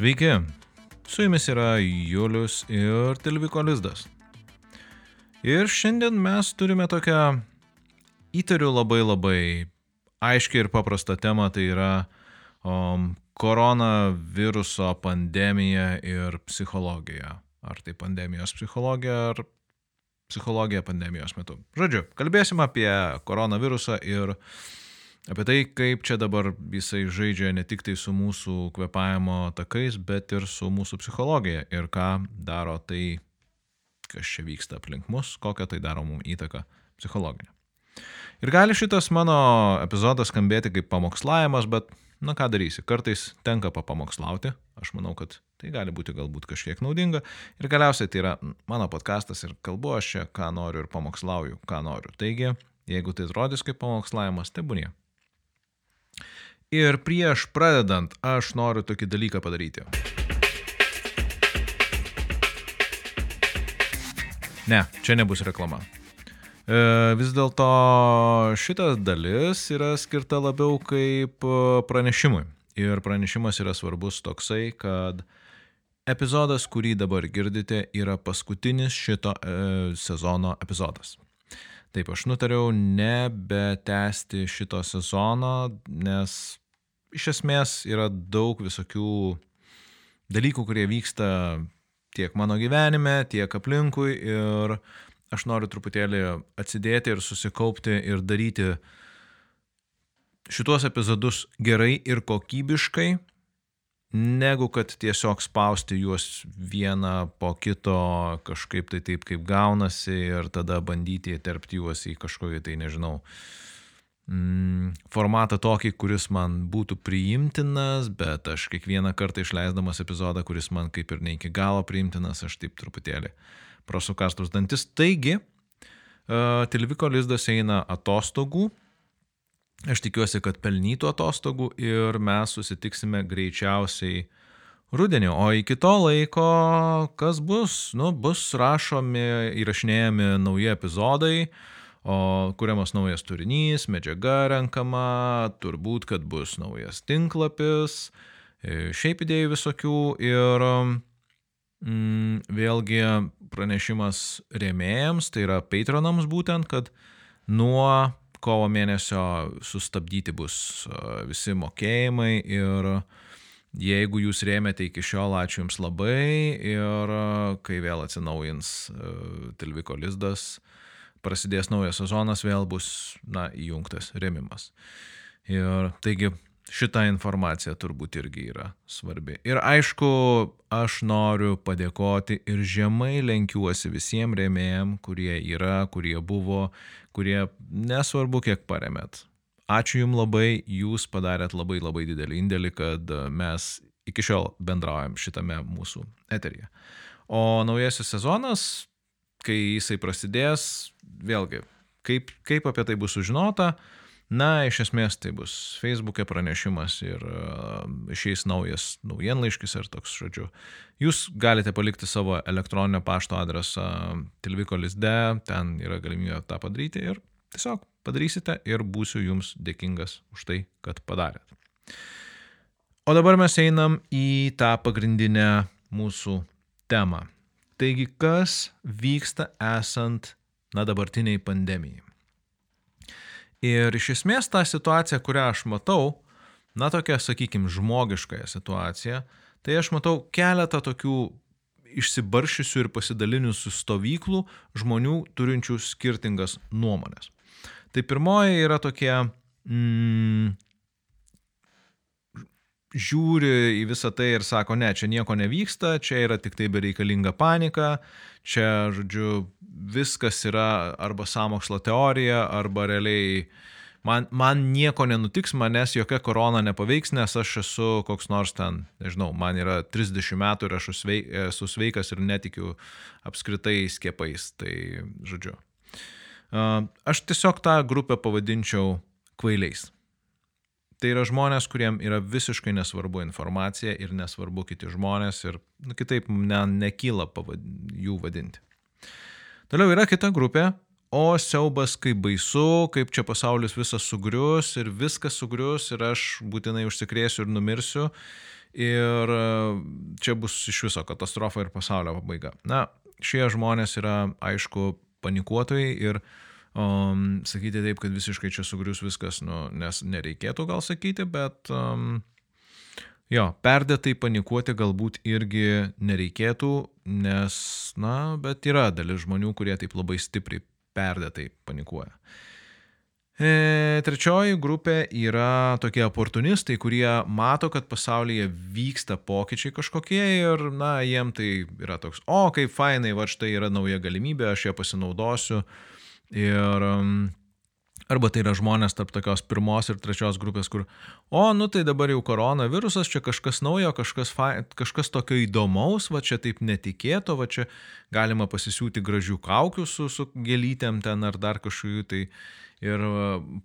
Sveiki, su jumis yra Julius ir Tilviko Lizdas. Ir šiandien mes turime tokią įtariu labai labai aiškiai ir paprastą temą, tai yra um, koronaviruso pandemija ir psichologija. Ar tai pandemijos psichologija, ar psichologija pandemijos metu. Žodžiu, kalbėsim apie koronavirusą ir apie tai, kaip čia dabar jisai žaidžia ne tik tai su mūsų kvepavimo takais, bet ir su mūsų psichologija ir ką daro tai, kas čia vyksta aplink mus, kokią tai daro mums įtaką psichologinę. Ir gali šitas mano epizodas skambėti kaip pamokslavimas, bet, na ką darysi, kartais tenka papamokslauti, aš manau, kad tai gali būti galbūt kažkiek naudinga. Ir galiausiai tai yra mano podkastas ir kalbu aš čia, ką noriu ir pamokslauju, ką noriu. Taigi, jeigu tai atrodys kaip pamokslavimas, tai būnie. Ir prieš pradedant, aš noriu tokį dalyką padaryti. Ne, čia nebus reklama. E, vis dėlto šitas dalis yra skirta labiau kaip e, pranešimui. Ir pranešimas yra svarbus toksai, kad epizodas, kurį dabar girdite, yra paskutinis šito e, sezono epizodas. Taip, aš nutariau nebetesti šito sezono, nes iš esmės yra daug visokių dalykų, kurie vyksta tiek mano gyvenime, tiek aplinkui ir aš noriu truputėlį atsidėti ir susikaupti ir daryti šituos epizodus gerai ir kokybiškai, negu kad tiesiog spausti juos vieną po kito kažkaip tai taip, kaip gaunasi ir tada bandyti įterpti juos į kažkokį tai, nežinau, mm, formatą tokį, kuris man būtų priimtinas, bet aš kiekvieną kartą išleisdamas epizodą, kuris man kaip ir ne iki galo priimtinas, aš taip truputėlį prosukastus dantis. Taigi, uh, Tilviko lizdas eina atostogų. Aš tikiuosi, kad pelnytų atostogų ir mes susitiksime greičiausiai rudenį. O iki to laiko, kas bus? Nu, bus rašomi, įrašinėjami nauji epizodai, o kuriamas naujas turinys, medžiaga renkama, turbūt, kad bus naujas tinklapis, e, šiaip idėjų visokių ir mm, vėlgi pranešimas rėmėjams, tai yra patronams būtent, kad nuo kovo mėnesio sustabdyti bus visi mokėjimai ir jeigu jūs rėmėte iki šiol, ačiū Jums labai ir kai vėl atsinaujins Tilviko lizdas, prasidės naujas sezonas, vėl bus, na, įjungtas rėmimas. Ir taigi šita informacija turbūt irgi yra svarbi. Ir aišku, aš noriu padėkoti ir žemai lenkiuosi visiems rėmėjim, kurie yra, kurie buvo, kurie nesvarbu, kiek paremėt. Ačiū Jums labai, Jūs padarėt labai labai didelį indėlį, kad mes iki šiol bendraujam šitame mūsų eteryje. O naujasis sezonas, kai jisai prasidės, vėlgi, kaip, kaip apie tai bus sužinota, Na, iš esmės tai bus Facebook'e pranešimas ir uh, išeis naujas naujienlaiškis ar toks, žodžiu. Jūs galite palikti savo elektroninio pašto adresą Tilviko lizde, ten yra galimybė tą padaryti ir tiesiog padarysite ir būsiu jums dėkingas už tai, kad padarėt. O dabar mes einam į tą pagrindinę mūsų temą. Taigi, kas vyksta esant, na, dabartiniai pandemijai? Ir iš esmės tą situaciją, kurią aš matau, na tokia, sakykime, žmogiškąją situaciją, tai aš matau keletą tokių išsibaršysių ir pasidalinusių stovyklų žmonių turinčių skirtingas nuomonės. Tai pirmoji yra tokie, mm, žiūri į visą tai ir sako, ne, čia nieko nevyksta, čia yra tik tai bereikalinga panika, čia, žodžiu, viskas yra arba samokslo teorija, arba realiai man, man nieko nenutiks, manęs jokia korona nepaveiks, nes aš esu koks nors ten, nežinau, man yra 30 metų ir aš esu sveikas ir netikiu apskritai skiepais. Tai, žodžiu. Aš tiesiog tą grupę pavadinčiau kvailiais. Tai yra žmonės, kuriem yra visiškai nesvarbu informacija ir nesvarbu kiti žmonės ir nu, kitaip ne, nekyla pavad, jų vadinti. Toliau yra kita grupė, o siaubas kaip baisu, kaip čia pasaulis visas sugrius ir viskas sugrius ir aš būtinai užsikrėsiu ir numirsiu. ir e, čia bus iš viso katastrofa ir pasaulio pabaiga. Na, šie žmonės yra, aišku, panikuotojai ir um, sakyti taip, kad visiškai čia sugrius viskas, nu, nes nereikėtų gal sakyti, bet um, jo, perdėtai panikuoti galbūt irgi nereikėtų, nes, na, bet yra dalis žmonių, kurie taip labai stipriai perdėtai panikuoja. E, trečioji grupė yra tokie oportunistai, kurie mato, kad pasaulyje vyksta pokyčiai kažkokie ir, na, jiem tai yra toks, o kaip fainai, va štai yra nauja galimybė, aš ją pasinaudosiu. Ir arba tai yra žmonės tarp tokios pirmos ir trečios grupės, kur, o, nu tai dabar jau koronavirusas, čia kažkas naujo, kažkas, fa, kažkas tokio įdomaus, va čia taip netikėto, va čia galima pasisiūti gražių kaukių su, su gėlytėm ten ar dar kažkokiu tai ir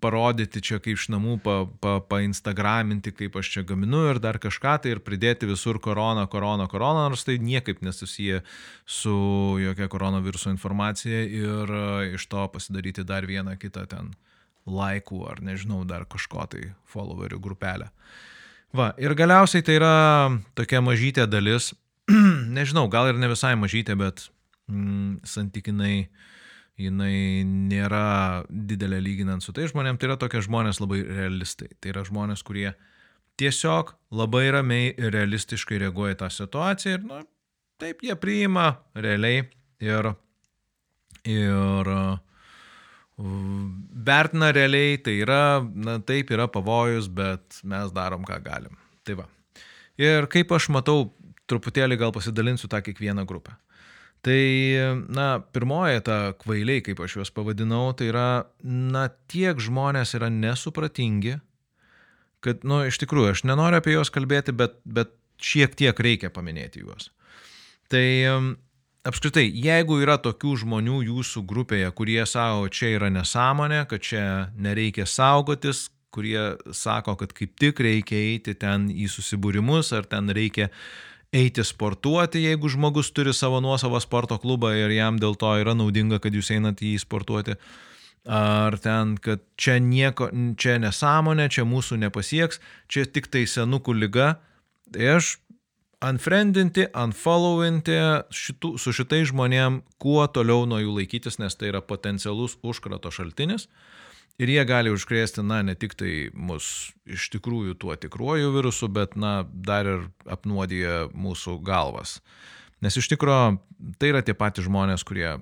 parodyti čia kaip iš namų, pa, pa, painstagraminti, kaip aš čia gaminu ir dar kažką tai ir pridėti visur korona, korona, korona, nors tai niekaip nesusiję su jokia koronaviruso informacija ir iš to pasidaryti dar vieną kitą ten laikų ar nežinau, dar kažko tai followerių grupelę. Va, ir galiausiai tai yra tokia mažytė dalis, nežinau, gal ir ne visai mažytė, bet mm, santykinai uh, jinai nėra didelė lyginant su tai žmonėm, tai yra tokie žmonės labai realistai. Tai yra žmonės, kurie tiesiog labai ramiai ir realistiškai reaguoja į tą situaciją ir, na, taip jie priima realiai ir, ir vertina realiai, tai yra, na, taip yra pavojus, bet mes darom, ką galim. Tai va. Ir kaip aš matau, truputėlį gal pasidalinsiu tą kiekvieną grupę. Tai, na, pirmoji ta kvailiai, kaip aš juos pavadinau, tai yra, na, tiek žmonės yra nesupratingi, kad, na, nu, iš tikrųjų, aš nenoriu apie juos kalbėti, bet, bet šiek tiek reikia paminėti juos. Tai apskritai, jeigu yra tokių žmonių jūsų grupėje, kurie savo, čia yra nesąmonė, kad čia nereikia saugotis, kurie sako, kad kaip tik reikia eiti ten į susibūrimus, ar ten reikia eiti sportuoti, jeigu žmogus turi savo nuosavą sporto klubą ir jam dėl to yra naudinga, kad jūs einate į jį sportuoti. Ar ten, kad čia nieko, čia nesąmonė, čia mūsų nepasieks, čia tik tai senukų lyga. Tai aš unfriendinti, unfollowinti šitų, su šitais žmonėm kuo toliau nuo jų laikytis, nes tai yra potencialus užkrato šaltinis. Ir jie gali užkrėsti, na, ne tik tai mus iš tikrųjų tuo tikruoju virusu, bet, na, dar ir apnuodija mūsų galvas. Nes iš tikrųjų tai yra tie patys žmonės, kurie,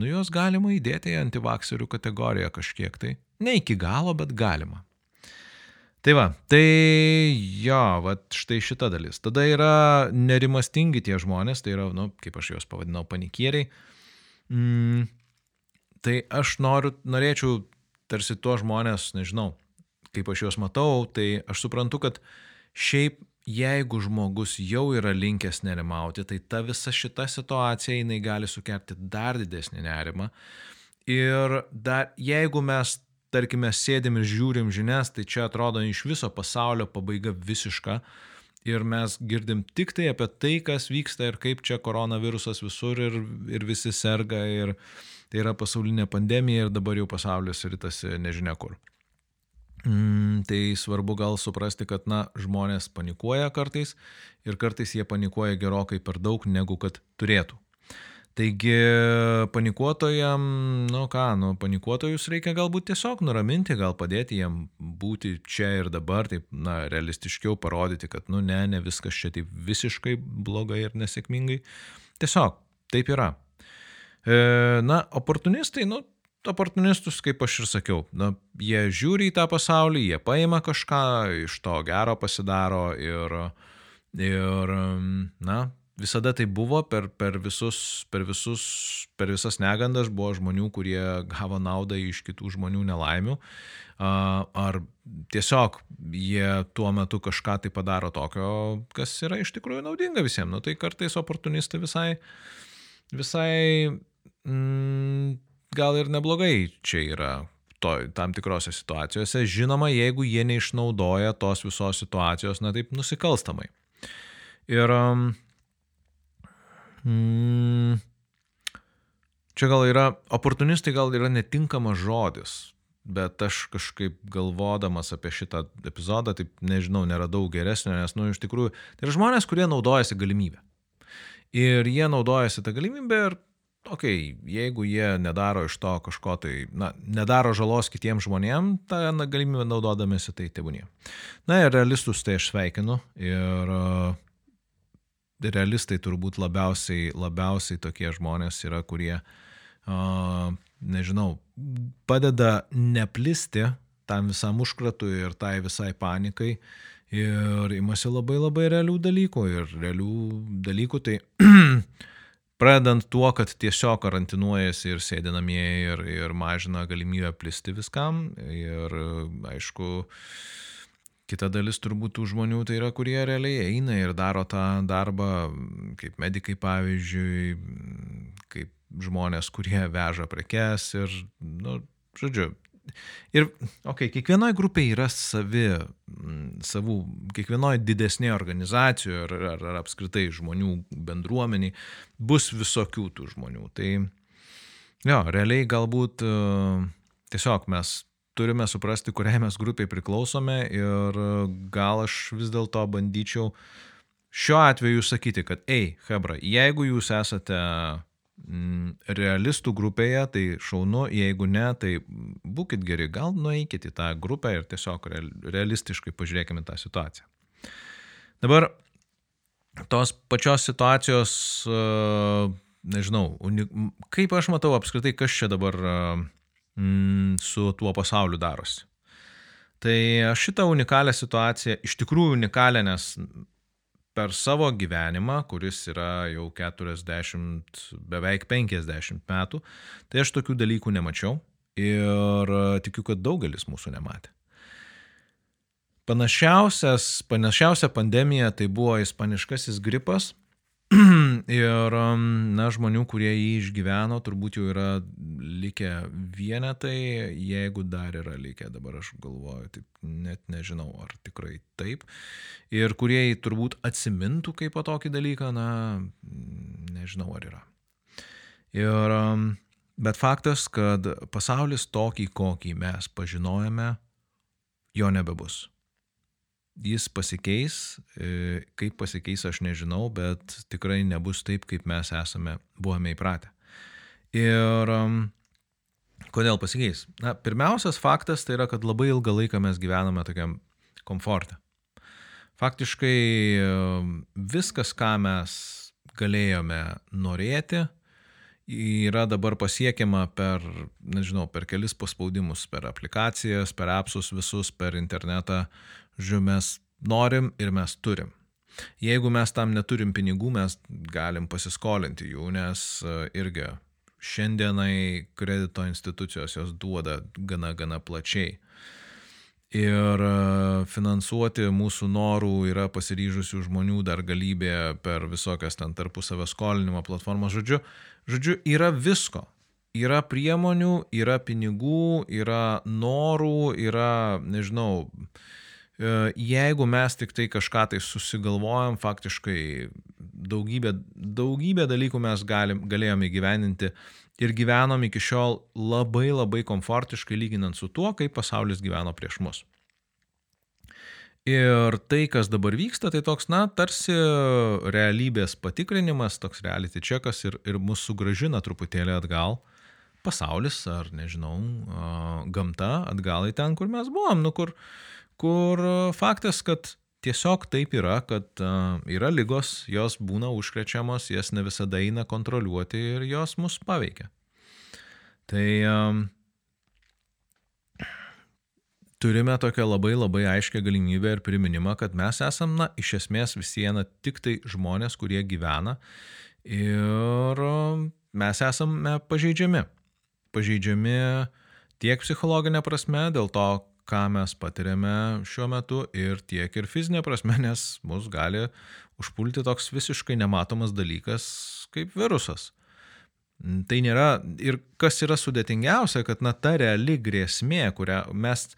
nu, juos galima įdėti į antivakserių kategoriją kažkiek tai. Ne iki galo, bet galima. Tai va, tai jo, va štai šita dalis. Tada yra nerimastingi tie žmonės, tai yra, nu, kaip aš juos pavadinau, panikieriai. Mm, tai aš noriu, norėčiau tarsi tuos žmonės, nežinau, kaip aš juos matau, tai aš suprantu, kad šiaip jeigu žmogus jau yra linkęs nerimauti, tai ta visa šita situacija jinai gali sukelti dar didesnį nerimą. Ir dar jeigu mes, tarkime, sėdim ir žiūrim žinias, tai čia atrodo iš viso pasaulio pabaiga visiška. Ir mes girdim tik tai apie tai, kas vyksta ir kaip čia koronavirusas visur ir, ir visi serga ir, tai yra pasaulinė pandemija ir dabar jau pasaulis rytasi nežinia kur. Mm, tai svarbu gal suprasti, kad, na, žmonės panikuoja kartais ir kartais jie panikuoja gerokai per daug, negu kad turėtų. Taigi panikuotojam, nu ką, nu panikuotojus reikia galbūt tiesiog nuraminti, gal padėti jiem būti čia ir dabar, taip, na, realistiškiau parodyti, kad, nu ne, ne viskas čia taip visiškai blogai ir nesėkmingai. Tiesiog taip yra. E, na, oportunistai, nu, oportunistus, kaip aš ir sakiau, na, jie žiūri į tą pasaulį, jie paima kažką, iš to gero pasidaro ir, ir na, visada tai buvo per, per, visus, per, visus, per visas negandas buvo žmonių, kurie gavo naudą iš kitų žmonių nelaimių. Ar tiesiog jie tuo metu kažką tai padaro tokio, kas yra iš tikrųjų naudinga visiems. Nu, tai kartais oportunistai visai, visai mm, gal ir neblogai čia yra to, tam tikrose situacijose. Žinoma, jeigu jie neišnaudoja tos visos situacijos, na taip, nusikalstamai. Ir um, mm, čia gal yra, oportunistai gal yra netinkamas žodis. bet aš kažkaip galvodamas apie šitą epizodą, taip nežinau, neradau geresnio, nes, nu, iš tikrųjų, tai yra žmonės, kurie naudojasi galimybę. Ir jie naudojasi tą galimybę ir, okei, okay, jeigu jie nedaro iš to kažko tai, na, nedaro žalos kitiems žmonėms, tą na, galimybę naudodamėsi, tai tebūnie. Na ir realistus tai aš sveikinu ir uh, realistai turbūt labiausiai, labiausiai tokie žmonės yra, kurie uh, nežinau, padeda neplisti tam visam užkratui ir tai visai panikai ir imasi labai labai realių dalykų ir realių dalykų tai pradedant tuo, kad tiesiog karantinuojasi ir sėdi namie ir, ir mažina galimybę plisti viskam ir aišku, Kita dalis turbūt tų žmonių tai yra, kurie realiai eina ir daro tą darbą, kaip medikai pavyzdžiui, kaip žmonės, kurie veža prekes ir, nu, žodžiu. Ir, okei, okay, kiekvienoje grupėje yra savi, savų, kiekvienoje didesnėje organizacijoje ar, ar, ar apskritai žmonių bendruomeniai bus visokių tų žmonių. Tai, jo, realiai galbūt uh, tiesiog mes turime suprasti, kuriai mes grupiai priklausome ir gal aš vis dėlto bandyčiau šiuo atveju sakyti, kad, ei, Hebra, jeigu jūs esate Mm, realistų grupėje, tai šaunu, jeigu ne, tai būkite geri, gal nueikit į tą grupę ir tiesiog realistiškai pažiūrėkime tą situaciją. Dabar tos pačios situacijos, nežinau, kaip aš matau apskritai, kas čia dabar su tuo pasauliu darosi. Tai šitą unikalią situaciją, iš tikrųjų unikalią, nes per savo gyvenimą, kuris yra jau 40, beveik 50 metų, tai aš tokių dalykų nemačiau ir tikiu, kad daugelis mūsų nematė. Panašiausia pandemija tai buvo ispaniškasis gripas, ir, um, na, žmonių, kurie jį išgyveno, turbūt jau yra likę vienetai, jeigu dar yra likę, dabar aš galvoju, tai net nežinau, ar tikrai taip. Ir kurie jį turbūt atsimintų kaip po tokį dalyką, na, nežinau, ar yra. Ir, um, bet faktas, kad pasaulis tokį, kokį mes pažinojame, jo nebebus jis pasikeis, e, kaip pasikeis aš nežinau, bet tikrai nebus taip, kaip mes esame, buvome įpratę. Ir um, kodėl pasikeis? Na, pirmiausias faktas tai yra, kad labai ilgą laiką mes gyvename tokiam komforte. Faktiškai um, viskas, ką mes galėjome norėti, yra dabar pasiekiama per, nežinau, per kelis paspaudimus, per aplikacijas, per appsus visus, per internetą, Žiūrėjau, mes norim ir mes turim. Jeigu mes tam neturim pinigų, mes galim pasiskolinti jų, nes e, irgi šiandienai kredito institucijos jos duoda gana, gana plačiai. Ir e, finansuoti mūsų norų yra pasiryžusių žmonių dar galybė per visokias ten tarpusavio skolinimo platformas. Žodžiu, žodžiu, yra visko. Yra priemonių, yra pinigų, yra norų, yra, nežinau, uh, jeigu mes tik tai kažką tai susigalvojam, faktiškai daugybę, daugybę dalykų mes galim, galėjome įgyveninti ir gyvenom iki šiol labai labai komfortiškai lyginant su tuo, kaip pasaulis gyveno prieš mus. Ir tai, kas dabar vyksta, tai toks, na, tarsi realybės patikrinimas, toks reality checkas ir, ir mus sugražina truputėlį atgal pasaulis, ar nežinau, gamta atgal į ten, kur mes buvom, nu kur, uh, kur e, faktas, kad tiesiog taip yra, kad uh, yra lygos, jos būna užkrečiamos, jas ne visada eina kontroliuoti ir jos mus paveikia. Tai um, turime tokią labai labai aiškę galimybę ir priminimą, kad mes esam, na, iš esmės vis viena tik tai žmonės, kurie gyvena ir mes esame pažeidžiami. Pažeidžiami tiek psichologinė prasme, dėl to, ką mes patiriame šiuo metu ir tiek ir fizinė prasme, nes mus gali užpulti toks visiškai nematomas dalykas kaip virusas. Tai nėra, ir kas yra sudėtingiausia, kad na ta reali grėsmė, kurią mes,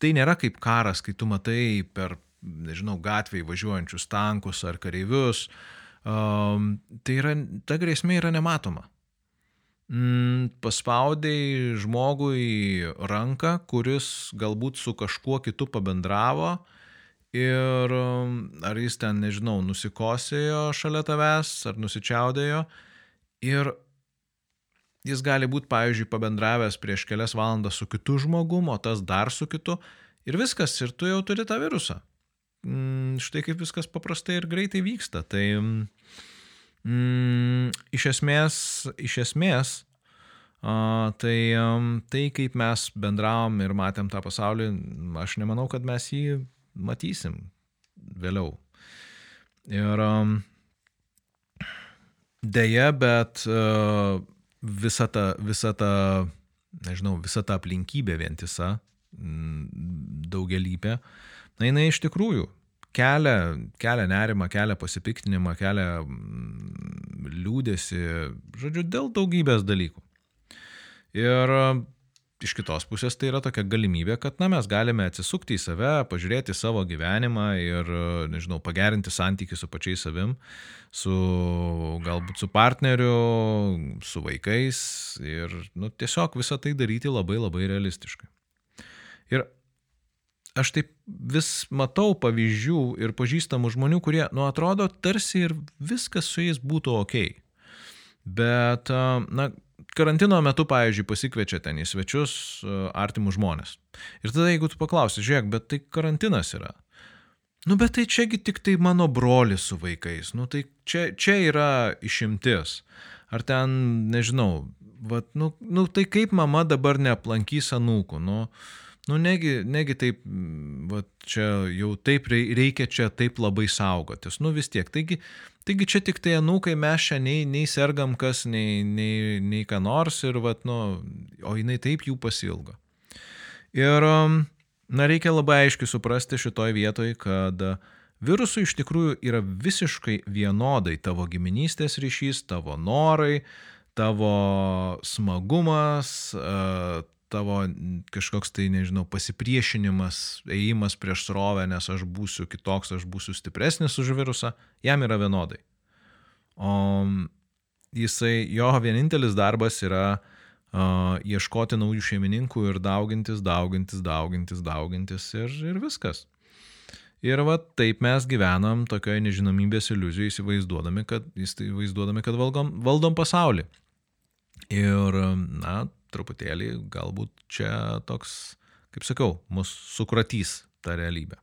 tai nėra kaip karas, kai tu matai per, nežinau, gatvėje važiuojančius tankus ar kareivius, um, tai yra, ta grėsmė yra nematoma. Mm, paspaudai žmogui ranką, kuris galbūt su kažkuo kitu pabendravo ir mm, ar jis ten, nežinau, nusikosėjo šalia tavęs ar nusičiaudėjo ir jis gali būti, pavyzdžiui, pabendravęs prieš kelias valandas su kitu žmogum, o tas dar su kitu ir viskas, ir tu jau turi tą virusą. Mm, štai kaip viskas paprastai ir greitai vyksta. Tai mm, iš esmės, iš esmės a, tai, um, tai kaip mes bendravom ir matėm tą pasaulį, aš nemanau, kad mes jį matysim vėliau. Ir um, dėja, bet uh, visa ta, visa ta, nežinau, visa ta aplinkybė vientisa, daugelįpė, na jinai iš tikrųjų kelia, kelia nerimą, kelia pasipiktinimą, kelia liūdėsi, žodžiu, dėl daugybės dalykų. Ir iš kitos pusės tai yra tokia galimybė, kad na, mes galime atsisukti į save, pažiūrėti savo gyvenimą ir, nežinau, pagerinti santykių su pačiais savim, su galbūt su partneriu, su vaikais ir nu, tiesiog visą tai daryti labai labai realistiškai. Ir aš taip vis matau pavyzdžių ir pažįstamų žmonių, kurie, nu, atrodo, tarsi ir viskas su jais būtų ok. Bet, na, karantino metu, pavyzdžiui, pasikviečia ten į svečius artimus žmonės. Ir tada, jeigu tu paklausi, žiūrėk, bet tai karantinas yra. Nu, bet tai čiagi tik tai mano brolis su vaikais. Nu, tai čia, čia yra išimtis. Ar ten, nežinau, vat, nu, nu, tai kaip mama dabar neaplankys anūkų. Nu, nu negi, negi taip, va, čia jau taip reikia čia taip labai saugotis. Nu vis tiek. Taigi, Taigi čia tik tai anūkai mes čia nei, nei sergam kas, nei, nei, nei ką nors ir, vat, nu, o jinai taip jų pasilgo. Ir, um, na, reikia labai aiškiai suprasti šitoj vietoj, kad virusų iš tikrųjų yra visiškai vienodai tavo giminystės ryšys, tavo norai, tavo smagumas, tavo kažkoks tai, nežinau, pasipriešinimas, ėjimas prieš srovę, nes aš būsiu kitoks, aš būsiu stipresnis už virusą, jam yra vienodai. O jisai, jo vienintelis darbas yra uh, ieškoti naujų šeimininkų ir daugintis, daugintis, daugintis, daugintis ir, ir viskas. Ir va taip mes gyvenam tokioje nežinomybės iliuzijoje, įsivaizduodami, kad, įsivaizduodami, kad valdom, valdom pasaulį. Ir, na, truputėlį galbūt čia toks, kaip sakau, mus sukratys ta realybė.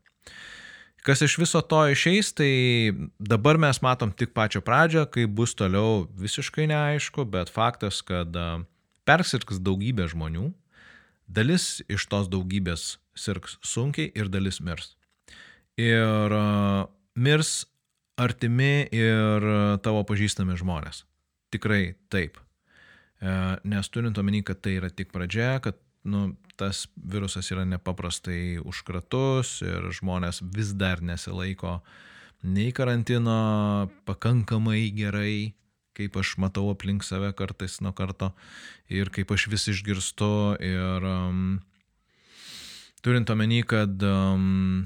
Kas iš viso to išeis, tai dabar mes matom tik pačią pradžią, kai bus toliau visiškai neaišku, bet faktas, kad persirgs daugybė žmonių, dalis iš tos daugybės sirgs sunkiai ir dalis mirs. Ir mirs artimi ir tavo pažįstami žmonės. Tikrai taip. E, nes turint omeny, kad tai yra tik pradžia, kad nu, tas virusas yra nepaprastai užkratus ir žmonės vis dar nesilaiko nei karantino pakankamai gerai, kaip aš matau aplink save kartais nuo karto ir kaip aš vis išgirstu ir um, turint omeny, kad um,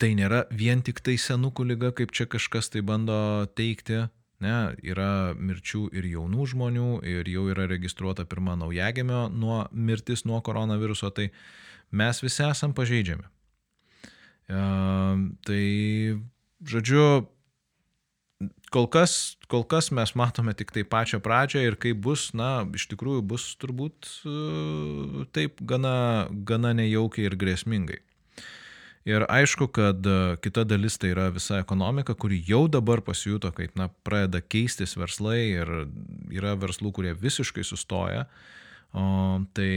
tai nėra vien tik tai senukų lyga, kaip čia kažkas tai bando teikti, Ne, yra mirčių ir jaunų žmonių, ir jau yra registruota pirma naujagėmio nuo mirtis nuo koronaviruso, tai mes visi esam pažeidžiami. E, tai, žodžiu, kol kas, kol kas mes matome tik tai pačią pradžią ir kaip bus, na, iš tikrųjų bus turbūt e, taip gana, gana nejaukiai ir grėsmingai. Ir aišku, kad e, kita dalis tai yra visa ekonomika, kuri jau dabar pasijuto, kaip na, pradeda keistis verslai ir yra verslų, kurie visiškai sustoja. O, tai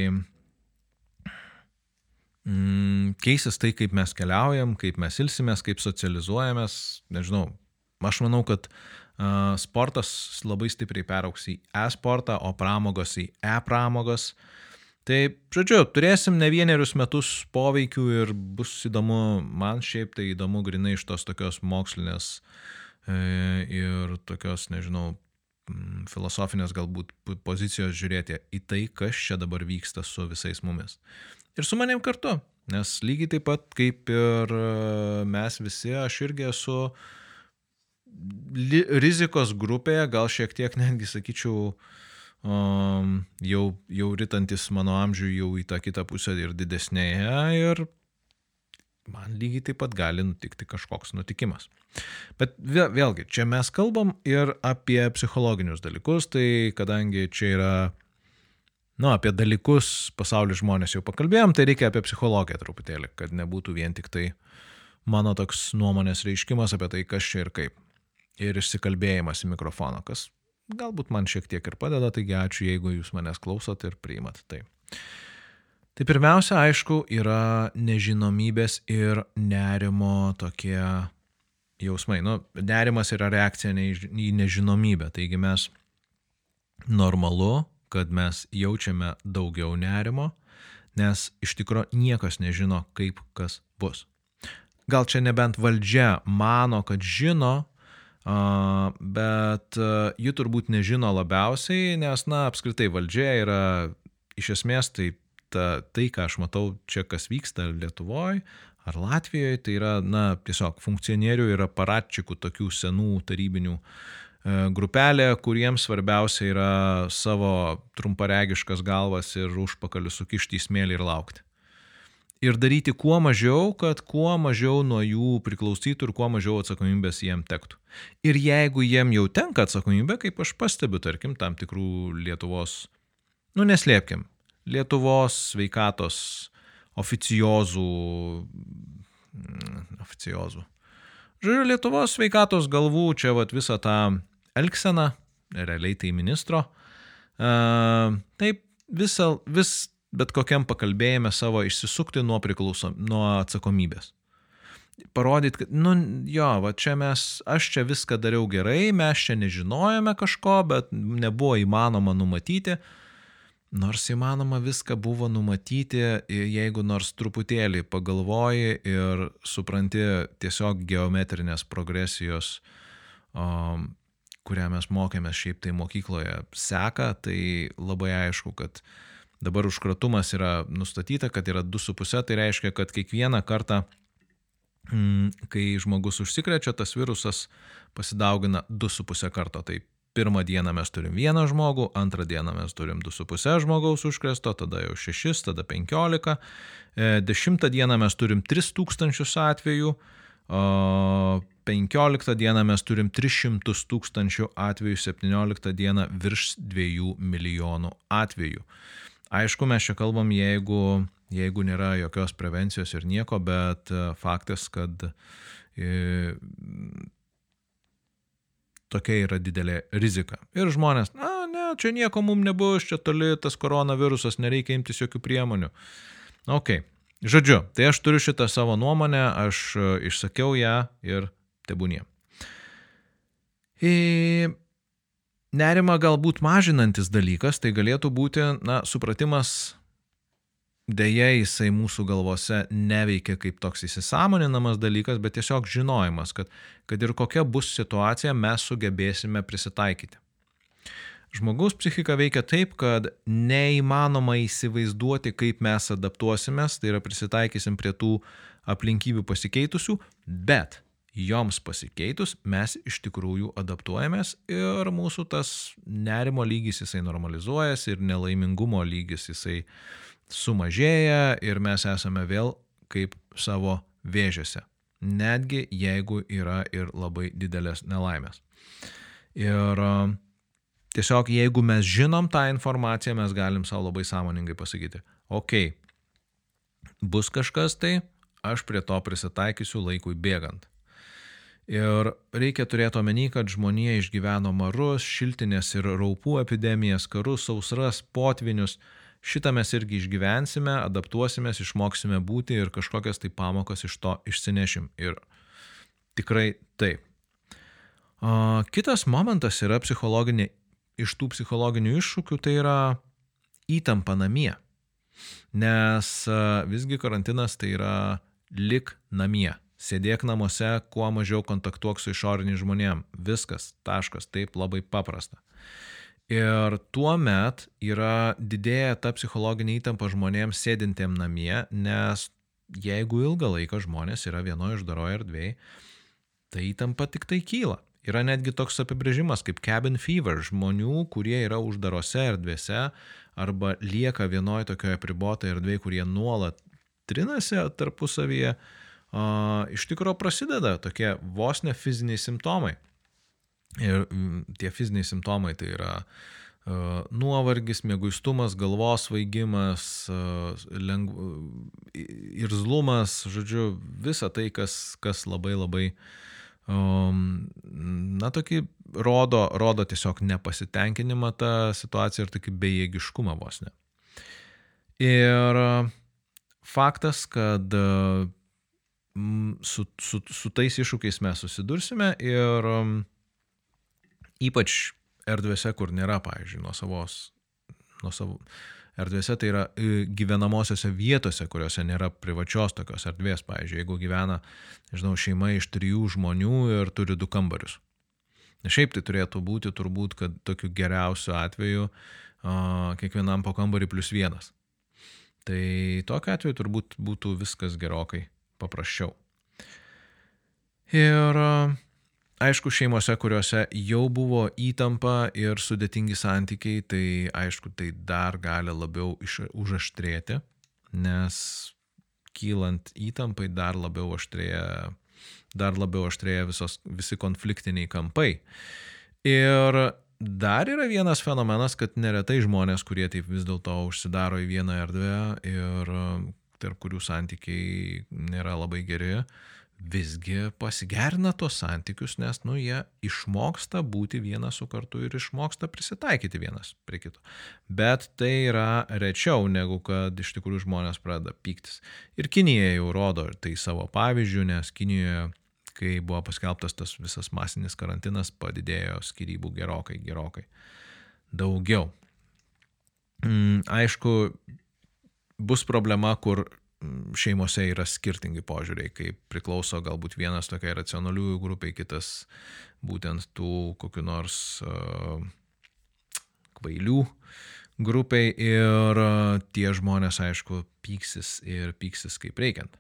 mm, keisis tai, kaip mes keliaujam, kaip mes ilsimės, kaip socializuojamės. Nežinau, aš manau, kad uh, sportas labai stipriai perauks į e-sportą, o pramogos į e-pramogos. Uh, Tai, žodžiu, turėsim ne vienerius metus poveikių ir bus įdomu, man šiaip tai įdomu grinai iš tos tokios mokslinės e, ir tokios, nežinau, filosofinės galbūt pozicijos žiūrėti į tai, kas čia dabar vyksta su visais mumis. Ir su manim kartu, nes lygiai taip pat kaip ir e, mes visi, aš irgi esu rizikos grupėje, gal šiek tiek netgi sakyčiau, um, jau, jau rytantis mano amžiui jau į tą kitą pusę ir didesnėje ir man lygiai taip pat gali nutikti kažkoks nutikimas. Bet vėl, vėlgi, čia mes kalbam ir apie psichologinius dalykus, tai kadangi čia yra, nu, apie dalykus pasaulio žmonės jau pakalbėjom, tai reikia apie psichologiją truputėlį, kad nebūtų vien tik tai mano toks nuomonės reiškimas apie tai, kas čia ir kaip. Ir išsikalbėjimas į mikrofoną, kas galbūt man šiek tiek ir padeda, taigi ačiū, jeigu jūs manęs klausot ir priimat tai. Tai pirmiausia, aišku, yra nežinomybės ir nerimo tokie jausmai. Nu, nerimas yra reakcija į nežinomybę, taigi mes normalu, kad mes jaučiame daugiau nerimo, nes iš tikrųjų niekas nežino, kaip kas bus. Gal čia nebent valdžia mano, kad žino, bet ji turbūt nežino labiausiai, nes, na, apskritai valdžia yra iš esmės tai, ta, tai ką aš matau čia, kas vyksta Lietuvoje ar Latvijoje, tai yra, na, tiesiog funkcionierių ir aparatčikų tokių senų tarybinių e, grupelė, kuriems svarbiausia yra savo trumparegiškas galvas ir užpakalius sukišti į smėlį ir laukti ir daryti kuo mažiau, kad kuo mažiau nuo jų priklausytų ir kuo mažiau atsakomybės jiem tektų. Ir jeigu jiem jau tenka atsakomybė, kaip aš pastebiu, tarkim, tam tikrų Lietuvos, nu neslėpkim, Lietuvos sveikatos oficiozų, mm, oficiozų. Žodžiu, Lietuvos sveikatos galvų čia vat visą tą elkseną, realiai tai ministro, uh, taip visą, vis bet kokiam pakalbėjime savo išsisukti nuo priklausom, nuo atsakomybės. Parodyti, kad, nu jo, va čia mes, aš čia viską dariau gerai, mes čia nežinojome kažko, bet nebuvo įmanoma numatyti. Nors įmanoma viską buvo numatyti, jeigu nors truputėlį pagalvoji ir supranti tiesiog geometrinės progresijos, um, kurią mes mokėmės šiaip tai mokykloje seka, tai labai aišku, kad uh, Dabar užkratumas yra nustatyta, kad yra 2,5, tai reiškia, kad kiekvieną kartą, mm, kai žmogus užsikrečia, tas virusas pasidaugina 2,5 karto. Tai pirmą dieną mes turim vieną žmogų, antrą dieną mes turim 2,5 žmogaus užkresto, tada jau 6, tada 15, e, dešimtą dieną mes turim 3000 atvejų, 15 dieną mes turim 300 tūkstančių atvejų, 17 dieną virš 2 milijonų atvejų. Aišku, mes čia kalbam, jeigu, jeigu nėra jokios prevencijos ir nieko, bet e, faktas, kad e, tokia yra didelė rizika. Ir žmonės, na, ne, čia nieko mums nebus, čia toli tas koronavirusas, nereikia imtis jokių priemonių. Ok, žodžiu, tai aš turiu šitą savo nuomonę, aš e, išsakiau ją ir tebūnie. Ir Nerima galbūt mažinantis dalykas, tai galėtų būti, na, supratimas, dėja jisai mūsų galvose neveikia kaip toks įsisamoninamas dalykas, bet tiesiog žinojimas, kad, kad ir kokia bus situacija, mes sugebėsime prisitaikyti. Žmogaus psichika veikia taip, kad neįmanoma įsivaizduoti, kaip mes adaptuosimės, tai yra prisitaikysim prie tų aplinkybių pasikeitusių, bet joms pasikeitus mes iš tikrųjų adaptuojamės ir mūsų tas nerimo lygis jisai normalizuojasi ir nelaimingumo lygis jisai sumažėja ir mes esame vėl kaip savo vėžėse. Netgi jeigu yra ir labai didelės nelaimės. Ir tiesiog jeigu mes žinom tą informaciją, mes galim savo labai sąmoningai pasakyti, okay, bus kažkas tai, aš prie to prisitaikysiu laikui bėgant. Ir reikia turėti omeny, kad žmonija išgyveno marus, šiltinės ir raupų epidemijas, karus, sausras, potvinius. Šitą mes irgi išgyvensime, adaptuosimės, išmoksime būti ir kažkokias tai pamokas iš to išsinešim. Ir tikrai taip. O, kitas momentas yra psichologinė, iš tų psichologinių iššūkių tai yra įtampa namie. Nes visgi karantinas tai yra lik namie Sėdėk namuose, kuo mažiau kontaktuok su išoriniais žmonėm. Viskas, taškas, taip labai paprasta. Ir tuo met yra didėja ta psichologinė įtampa žmonėms sėdintiem namie, nes jeigu ilgą laiką žmonės yra vienoje uždaroje erdvėje, tai įtampa tik tai kyla. Yra netgi toks apibrėžimas kaip cabin fever žmonių, kurie yra uždarose erdvėse arba lieka vienoje tokioje pribotoje erdvėje, kurie nuolat trinasi tarpusavyje, a, iš tikrųjų prasideda tokie vos ne fiziniai simptomai. Ir tie fiziniai simptomai tai yra uh, nuovargis, mėguistumas, galvos svaigimas, uh, lengv... irzlumas, žodžiu, visa tai, kas, kas labai labai, um, na, tokį rodo, rodo tiesiog nepasitenkinimą tą situaciją ir tokį bejėgiškumą vos ne. Ir uh, faktas, kad su, su, su tais iššūkiais mes susidursime ir ypač erdvėse, kur nėra, pavyzdžiui, nuo savos, nuo savo erdvėse, tai yra gyvenamosiose vietose, kuriuose nėra privačios tokios erdvės, pavyzdžiui, jeigu gyvena, nežinau, šeima iš trijų žmonių ir turi du kambarius. Na šiaip tai turėtų būti turbūt, kad tokiu geriausiu atveju kiekvienam po kambarį plus vienas. Tai tokiu atveju turbūt būtų viskas gerokai paprasčiau. Ir aišku, šeimose, kuriuose jau buvo įtampa ir sudėtingi santykiai, tai aišku, tai dar gali labiau iš, užaštrėti, nes kylant įtampai dar labiau aštrėja, dar labiau aštrėja visos, visi konfliktiniai kampai. Ir Dar yra vienas fenomenas, kad neretai žmonės, kurie taip vis dėlto užsidaro į vieną erdvę ir tarp kurių santykiai nėra labai geri, visgi pasigerina tos santykius, nes, nu, jie išmoksta būti vienas su kartu ir išmoksta prisitaikyti vienas prie kito. Bet tai yra rečiau, negu kad iš tikrųjų žmonės pradeda pyktis. Ir Kinija jau rodo tai savo pavyzdžių, nes Kinijoje kai buvo paskelbtas tas visas masinis karantinas, padidėjo skirybų gerokai, gerokai daugiau. Mm, aišku, bus problema, kur mm, šeimose yra skirtingi požiūriai, kai priklauso galbūt vienas tokiai racionaliųjų grupiai, kitas būtent tų kokiu nors uh, kvailių grupiai ir uh, tie žmonės, aišku, pyksis ir pyksis kaip reikiant.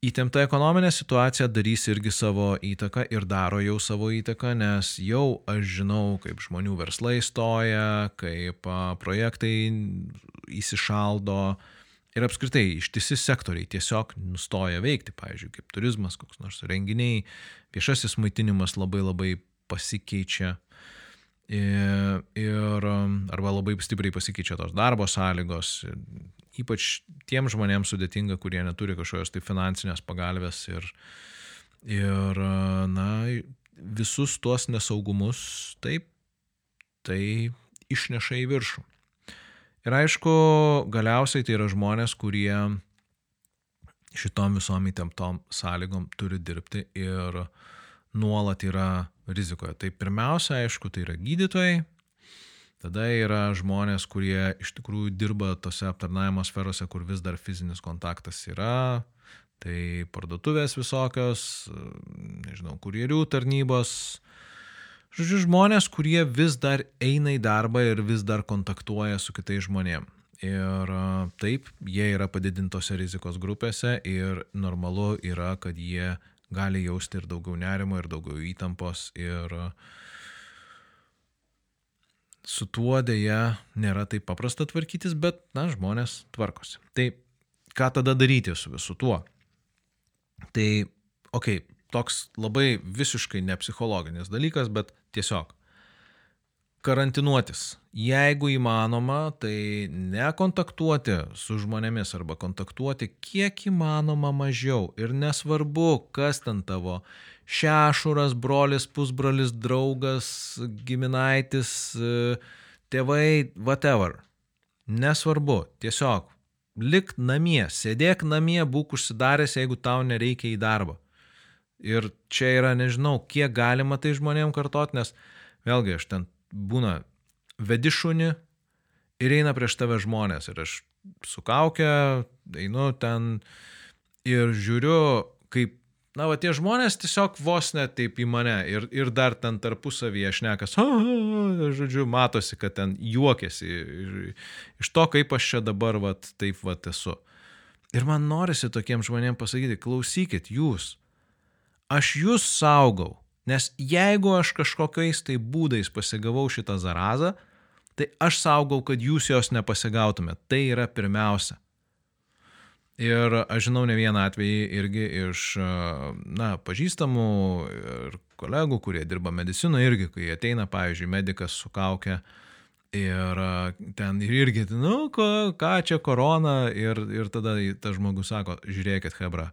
Įtempta ekonominė situacija darys irgi savo įtaką ir daro jau savo įtaką, nes jau aš žinau, kaip žmonių verslai stoja, kaip projektai įsišaldo. Ir apskritai ištisi sektoriai tiesiog nustoja veikti, pavyzdžiui, kaip turizmas, koks nors renginiai, viešasis maitinimas labai labai pasikeičia. Ir, ir arba labai stipriai pasikeičia tos darbo sąlygos, ypač tiem žmonėms sudėtinga, kurie neturi kažkokios tai finansinės pagalbės ir, ir na, visus tuos nesaugumus taip, tai išneša į viršų. Ir aišku, galiausiai tai yra žmonės, kurie šitom visom įtemptom sąlygom turi dirbti ir nuolat yra rizikoje. Tai pirmiausia, aišku, tai yra gydytojai, Tada yra žmonės, kurie iš tikrųjų dirba tose aptarnavimo sferose, kur vis dar fizinis kontaktas yra. Tai parduotuvės visokios, nežinau, kurjerių tarnybos. Žodžiu, žmonės, kurie vis dar eina į darbą ir vis dar kontaktuoja su kitais žmonėmis. Ir taip, jie yra padidintose rizikos grupėse ir normalu yra, kad jie gali jausti ir daugiau nerimo, ir daugiau įtampos. Ir uh, su tuo dėja nėra taip paprasta tvarkytis, bet, na, žmonės tvarkosi. Tai ką tada daryti su visu tuo? Tai, okei, okay, toks labai visiškai nepsichologinis dalykas, bet tiesiog karantinuotis. Jeigu įmanoma, tai nekontaktuoti su žmonėmis arba kontaktuoti kiek įmanoma mažiau. Ir nesvarbu, kas ten tavo šešuras, brolis, pusbrolis, draugas, giminaitis, tėvai, whatever. Nesvarbu, tiesiog lik namie, sėdėk namie, būk užsidaręs, jeigu tau nereikia į darbą. Ir čia yra, nežinau, kiek galima tai žmonėm kartot, nes vėlgi aš ten būna vedi šunį ir eina prieš tave žmonės. Ir aš su kaukia, einu ten ir žiūriu, kaip, na, va tie žmonės tiesiog vos net taip į mane ir, ir dar ten tarpusavyje šnekas, žodžiu, matosi, kad ten juokiasi iš to, kaip aš čia dabar, va, taip, va, esu. Ir man norisi tokiem žmonėm pasakyti, klausykit, jūs, aš jūs saugau, Nes jeigu aš kažkokiais tai būdais pasigavau šitą zarazą, tai aš saugau, kad jūs jos nepasigautumėte. Tai yra pirmiausia. Ir aš žinau ne vieną atvejį irgi iš, na, pažįstamų ir kolegų, kurie dirba medicinoje irgi, kai ateina, pavyzdžiui, medicas su kaukė ir ten ir irgi, nu, ko, ką čia korona ir, ir tada tas žmogus sako, žiūrėkit, Hebra,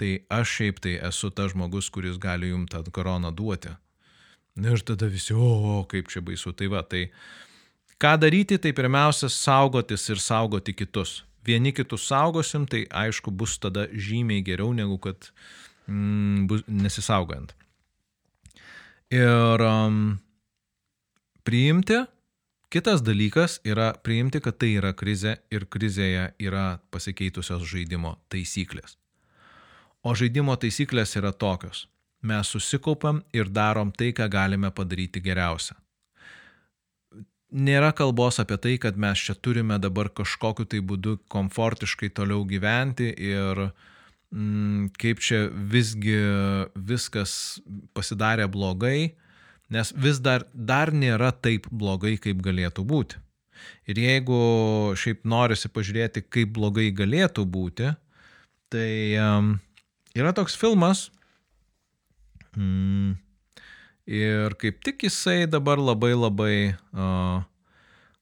tai aš šiaip tai esu tas žmogus, kuris gali jums tą koroną duoti. Ir tada visi, o, kaip čia baisu, tai va, tai ką daryti, tai pirmiausia saugotis ir saugoti kitus vieni kitus saugosim, tai aišku bus tada žymiai geriau negu kad mm, bus, nesisaugant. Ir um, priimti, kitas dalykas yra priimti, kad tai yra krizė ir krizėje yra pasikeitusios žaidimo taisyklės. O žaidimo taisyklės yra tokios. Mes susikaupiam ir darom tai, ką galime padaryti geriausia nėra kalbos apie tai, kad mes čia turime dabar kažkokiu tai būdu komfortiškai toliau gyventi ir mm, kaip čia visgi viskas pasidarė blogai, nes vis dar, dar nėra taip blogai, kaip galėtų būti. Ir jeigu šiaip norisi pažiūrėti, kaip blogai galėtų būti, tai um, yra toks filmas, mm, Ir kaip tik jisai dabar labai labai, uh,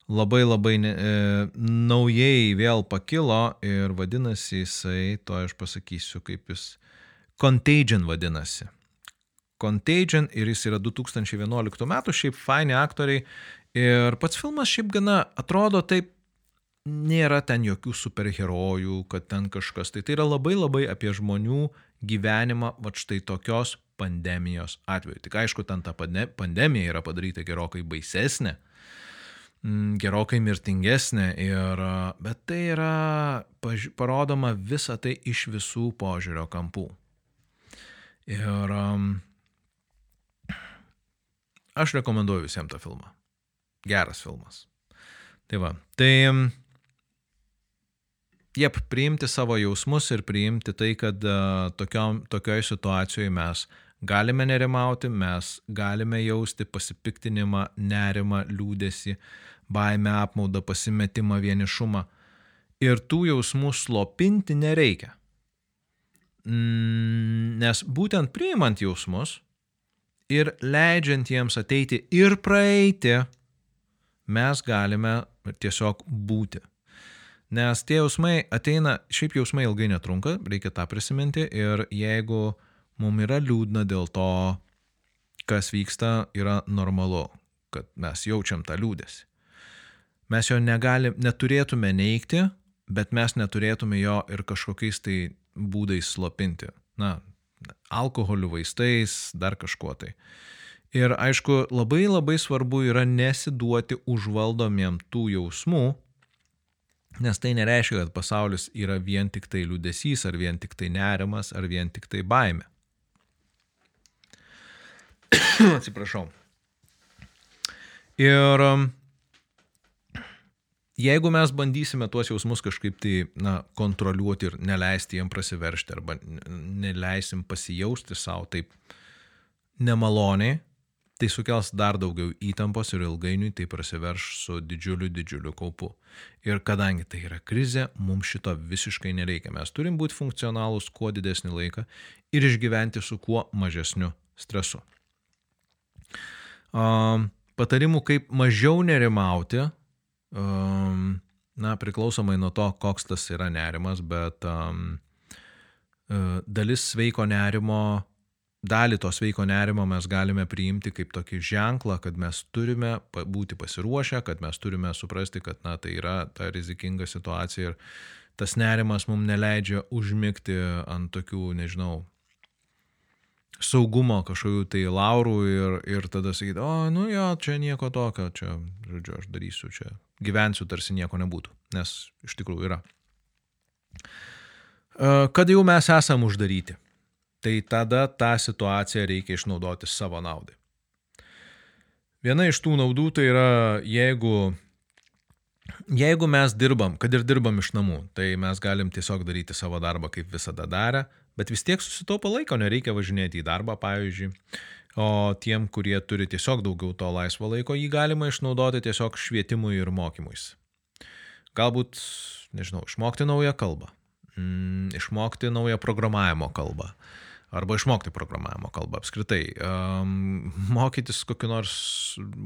labai labai ne, e, naujai vėl pakilo ir vadinasi jisai, to aš pasakysiu, kaip jis, Contagion vadinasi. Contagion ir jis yra 2011 metų, šiaip faini aktoriai. Ir pats filmas šiaip gana atrodo taip, nėra ten jokių superherojų, kad ten kažkas, tai tai yra labai labai apie žmonių gyvenimą, va štai tokios pandemijos atveju. Tik aišku, ten ta pandemija yra padaryta gerokai baisesnė, mm, gerokai mirtingesnė, ir, bet tai yra paž, parodoma visa tai iš visų požiūrio kampų. Ir um, aš rekomenduoju visiems tą filmą. Geras filmas. Tai va, tai Jep, priimti savo jausmus ir priimti tai, kad uh, tokioj, tokioj situacijoje mes galime nerimauti, mes galime jausti pasipiktinimą, nerimą, liūdėsi, baimę, apmaudą, pasimetimą, vienišumą. Ir tų jausmų slopinti nereikia. Mm, nes būtent priimant jausmus ir leidžiant jiems ateiti ir praeiti, mes galime tiesiog būti. Nes tie jausmai ateina, šiaip jausmai ilgai netrunka, reikia tą prisiminti ir jeigu mums yra liūdna dėl to, kas vyksta, yra normalu, kad mes jaučiam tą liūdėsi. Mes jo negalim, neturėtume neikti, bet mes neturėtume jo ir kažkokiais tai būdais slopinti. Na, alkoholiu, vaistais, dar kažkuo tai. Ir aišku, labai labai svarbu yra nesiduoti užvaldomiem tų jausmų, nes tai nereiškia, kad pasaulis yra vien tik tai liūdėsys, ar vien tik tai nerimas, ar vien tik tai baime. Atsiprašau. Ir um, jeigu mes bandysime tuos jausmus kažkaip tai na, kontroliuoti ir neleisti jiem prasiveršti arba neleisim pasijausti savo taip nemaloniai, tai sukels dar daugiau įtampos ir ilgainiui tai prasiverš su didžiuliu, didžiuliu kaupu. Ir kadangi tai yra krizė, mums šito visiškai nereikia. Mes turim būti funkcionalūs kuo didesnį laiką ir išgyventi su kuo mažesniu stresu. Um, patarimų, kaip mažiau nerimauti, um, na, priklausomai nuo to, koks tas yra nerimas, bet um, dalis sveiko nerimo, dalį to sveiko nerimo mes galime priimti kaip tokį ženklą, kad mes turime būti pasiruošę, kad mes turime suprasti, kad, na, tai yra ta rizikinga situacija ir tas nerimas mums neleidžia užmigti ant tokių, nežinau, saugumo kažkokių tai laurų ir, ir tada sakyti, o, nu jo, čia nieko tokio, čia, žodžiu, aš darysiu čia, gyvensiu tarsi nieko nebūtų, nes iš tikrųjų yra. Kad jau mes esam uždaryti, tai tada tą situaciją reikia išnaudoti savo naudai. Viena iš tų naudų tai yra, jeigu, jeigu mes dirbam, kad ir dirbam iš namų, tai mes galim tiesiog daryti savo darbą kaip visada darę, bet vis tiek susitaupo laiko, nereikia važinėti į darbą, pavyzdžiui. O tiem, kurie turi tiesiog daugiau to laisvo laiko, jį galima išnaudoti tiesiog švietimui ir mokymuisi. Galbūt, nežinau, išmokti naują kalbą, mm, išmokti naują programavimo kalbą, arba išmokti programavimo kalbą apskritai, um, mokytis kokiu nors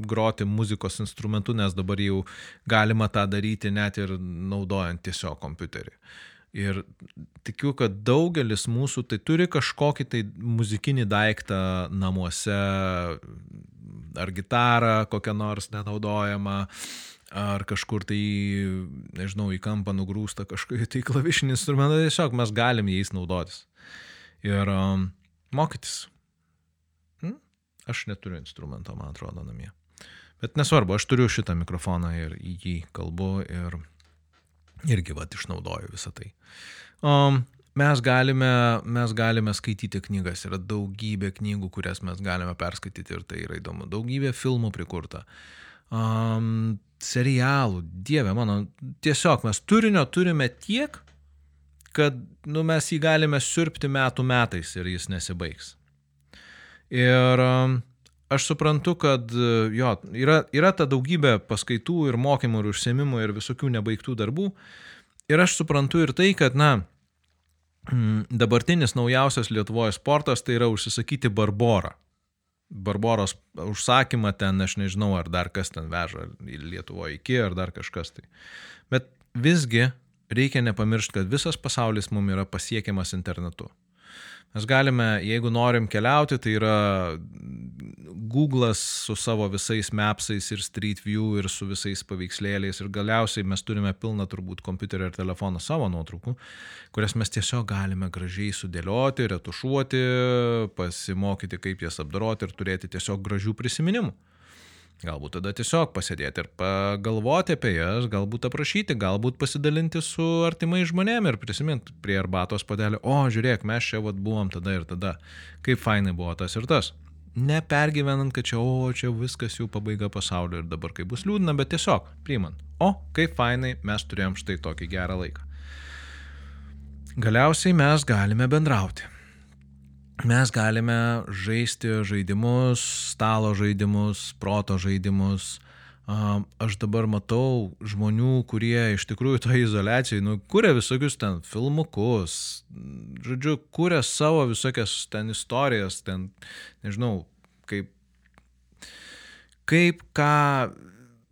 groti muzikos instrumentu, nes dabar jau galima tą daryti net ir naudojant tiesiog kompiuterį. Ir tikiu, kad daugelis mūsų tai turi kažkokį tai muzikinį daiktą namuose, ar gitarą kokią nors nenaudojamą, ar kažkur tai, nežinau, į kampą nugrūsta kažkokį tai klavišinį instrumentą, tiesiog mes galim jais naudotis. Ir um, mokytis. Hm? Aš neturiu instrumento, man atrodo, namie. Bet nesvarbu, aš turiu šitą mikrofoną ir į jį kalbu ir irgi vat išnaudoju visą tai. Um, mes galime, mes galime skaityti knygas, yra daugybė knygų, kurias mes galime perskaityti ir tai yra įdomu. Daugybė filmų prikurta. Um, serialų, dieve mano, tiesiog mes turinio turime tiek, kad nu, mes jį galime sirpti metų metais ir jis nesibaigs. Ir um, aš suprantu, kad jo, yra, yra ta daugybė paskaitų ir mokymų ir užsiemimų ir visokių nebaigtų darbų. Ir aš suprantu ir tai, kad, na, mm, dabartinis naujausias Lietuvoje sportas tai yra užsisakyti Barborą. Barboros užsakymą ten, aš nežinau, ar dar kas ten veža Lietuvoje iki, ar dar kažkas tai. Bet visgi reikia nepamiršti, kad visas pasaulis mums yra pasiekiamas internetu. Mes galime, jeigu norim keliauti, tai yra Google'as su savo visais mapsais ir Street View ir su visais paveikslėliais ir galiausiai mes turime pilną turbūt kompiuterio ir telefono savo nuotraukų, kurias mes tiesiog galime gražiai sudėlioti, retušuoti, pasimokyti, kaip jas apdoroti ir turėti tiesiog gražių prisiminimų. Galbūt tada tiesiog pasėdėti ir pagalvoti apie jas, galbūt aprašyti, galbūt pasidalinti su artimai žmonėmi ir prisiminti prie arbatos padelį, o žiūrėk, mes čia vat buvom tada ir tada, kaip fainai buvo tas ir tas. Nepergyvenant, kad čia, o čia viskas jau pabaiga pasaulio ir dabar kaip bus liūdna, bet tiesiog priimant, o kaip fainai mes turėjom štai tokį gerą laiką. Galiausiai mes galime bendrauti mes galime žaisti žaidimus, stalo žaidimus, proto žaidimus. Aš dabar matau žmonių, kurie iš tikrųjų toje izolacijoje, nu, kuria visokius ten filmukus, žodžiu, kuria savo visokias ten istorijas, ten, nežinau, kaip, kaip ką,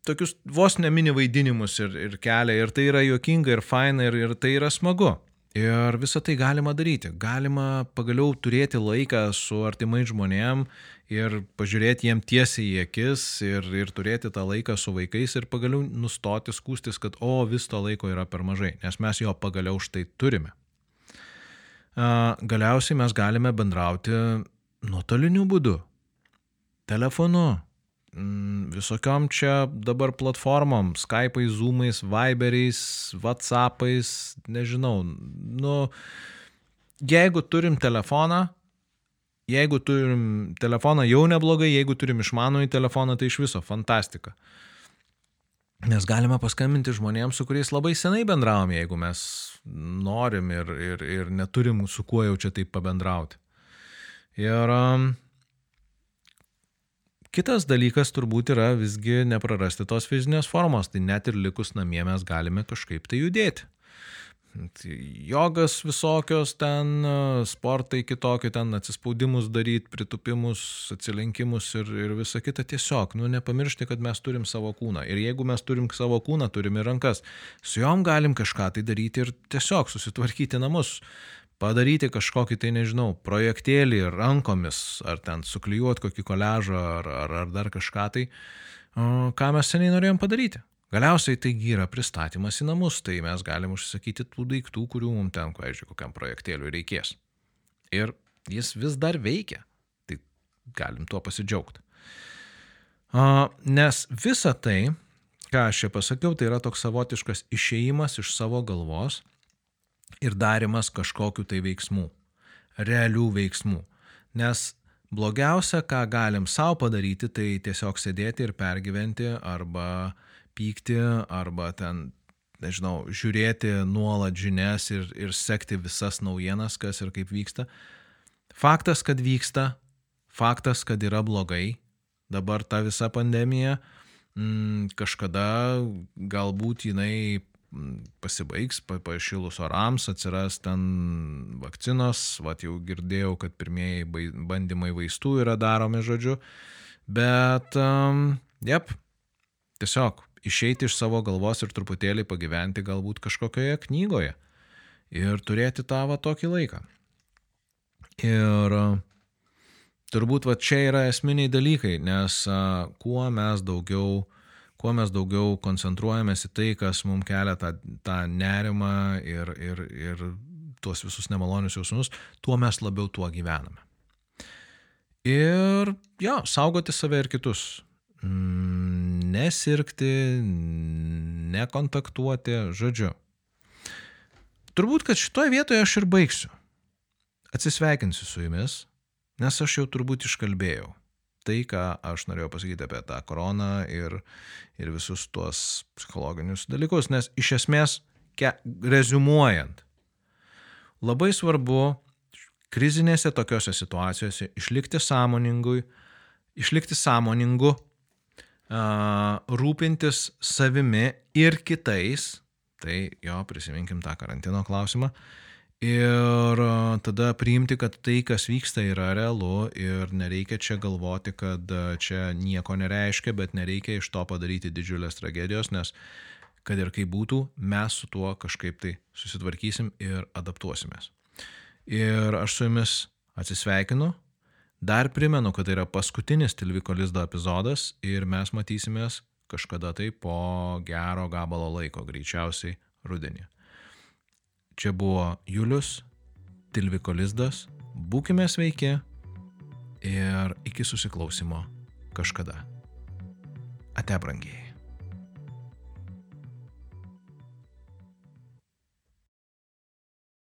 tokius vos nemini vaidinimus ir, ir kelia, ir tai yra juokinga ir faina, ir, ir tai yra smagu. Ir visą tai galima daryti. Galima pagaliau turėti laiką su artimai žmonėm ir pažiūrėti jiem tiesiai į akis ir, ir turėti tą laiką su vaikais ir pagaliau nustoti skūstis, kad o vis to laiko yra per mažai, nes mes jo pagaliau štai turime. Galiausiai mes galime bendrauti nuotoliniu būdu. Telefonu, visokiom čia dabar platformom, Skype'ais, Zoom'ais, Viber'ais, WhatsApp'ais, nežinau. Nu, jeigu turim telefoną, jeigu turim telefoną jau neblogai, jeigu turim išmanųjį telefoną, tai iš viso fantastika. Mes galime paskambinti žmonėms, su kuriais labai senai bendravom, jeigu mes norim ir, ir, ir neturim su kuo jau čia taip pabendrauti. Ir um, Kitas dalykas turbūt yra visgi neprarasti tos fizinės formos, tai net ir likus namie mes galime kažkaip tai judėti. Tai jogas visokios ten, sportai kitokie, ten atsispaudimus daryti, pritupimus, atsilenkimus ir, ir visa kita tiesiog. Nu, nepamiršti, kad mes turim savo kūną. Ir jeigu mes turim savo kūną, turim ir rankas. Su juom galim kažką tai daryti ir tiesiog susitvarkyti namus padaryti kažkokį tai, nežinau, projektėlį rankomis, ar ten suklijuoti kokį koležą, ar, ar, ar dar kažką tai, ką mes seniai norėjom padaryti. Galiausiai taigi yra pristatymas į namus, tai mes galim užsisakyti tų daiktų, kurių mums ten, pavyzdžiui, kokiam projektėliui reikės. Ir jis vis dar veikia, tai galim tuo pasidžiaugti. Nes visa tai, ką aš čia pasakiau, tai yra toks savotiškas išėjimas iš savo galvos ir darimas kažkokiu tai veiksmų, realių veiksmų. Nes blogiausia, ką galim savo padaryti, tai tiesiog sėdėti ir pergyventi arba pykti arba ten nežinau, žiūrėti nuolat žinias ir, ir sekti visas naujienas, kas ir kaip vyksta. Faktas, kad vyksta, faktas, kad yra blogai, dabar ta visa pandemija, mm, kažkada galbūt jinai pasibaigs, pašilus orams, atsiras ten vakcinos, va jau girdėjau, kad pirmieji bandymai vaistų yra daromi, žodžiu, bet, um, jep, tiesiog išeiti iš savo galvos ir truputėlį pagyventi galbūt kažkokioje knygoje ir turėti tą va tokį laiką. Ir turbūt va čia yra esminiai dalykai, nes kuo mes daugiau, kuo mes daugiau koncentruojamės į tai, kas mums kelia tą, tą nerimą ir, ir, ir tuos visus nemalonius jausmus, tuo mes labiau tuo gyvename. Ir jo, saugoti save ir kitus. Mm, nesirgti, nekontaktuoti, žodžiu. Turbūt, kad šitoje vietoje aš ir baigsiu. Atsisveikinsiu su jumis, nes aš jau turbūt iškalbėjau tai, ką aš norėjau pasakyti apie tą koroną ir, ir visus tuos psichologinius dalykus, nes iš esmės, ke, rezumuojant, labai svarbu krizinėse tokiuose situacijose išlikti sąmoningui, išlikti sąmoningu rūpintis savimi ir kitais, tai jo, prisiminkim tą karantino klausimą, ir tada priimti, kad tai, kas vyksta, yra realu ir nereikia čia galvoti, kad čia nieko nereiškia, bet nereikia iš to padaryti didžiulės tragedijos, nes kad ir kaip būtų, mes su tuo kažkaip tai susitvarkysim ir adaptuosimės. Ir aš su jumis atsisveikinu, Dar primenu, kad tai yra paskutinis Tilviko lizdo epizodas ir mes matysimės kažkada tai po gero gabalo laiko, greičiausiai rudenį. Čia buvo Julius, Tilviko lizdas, būkime sveiki ir iki susiklausimo kažkada. Ate brangiai.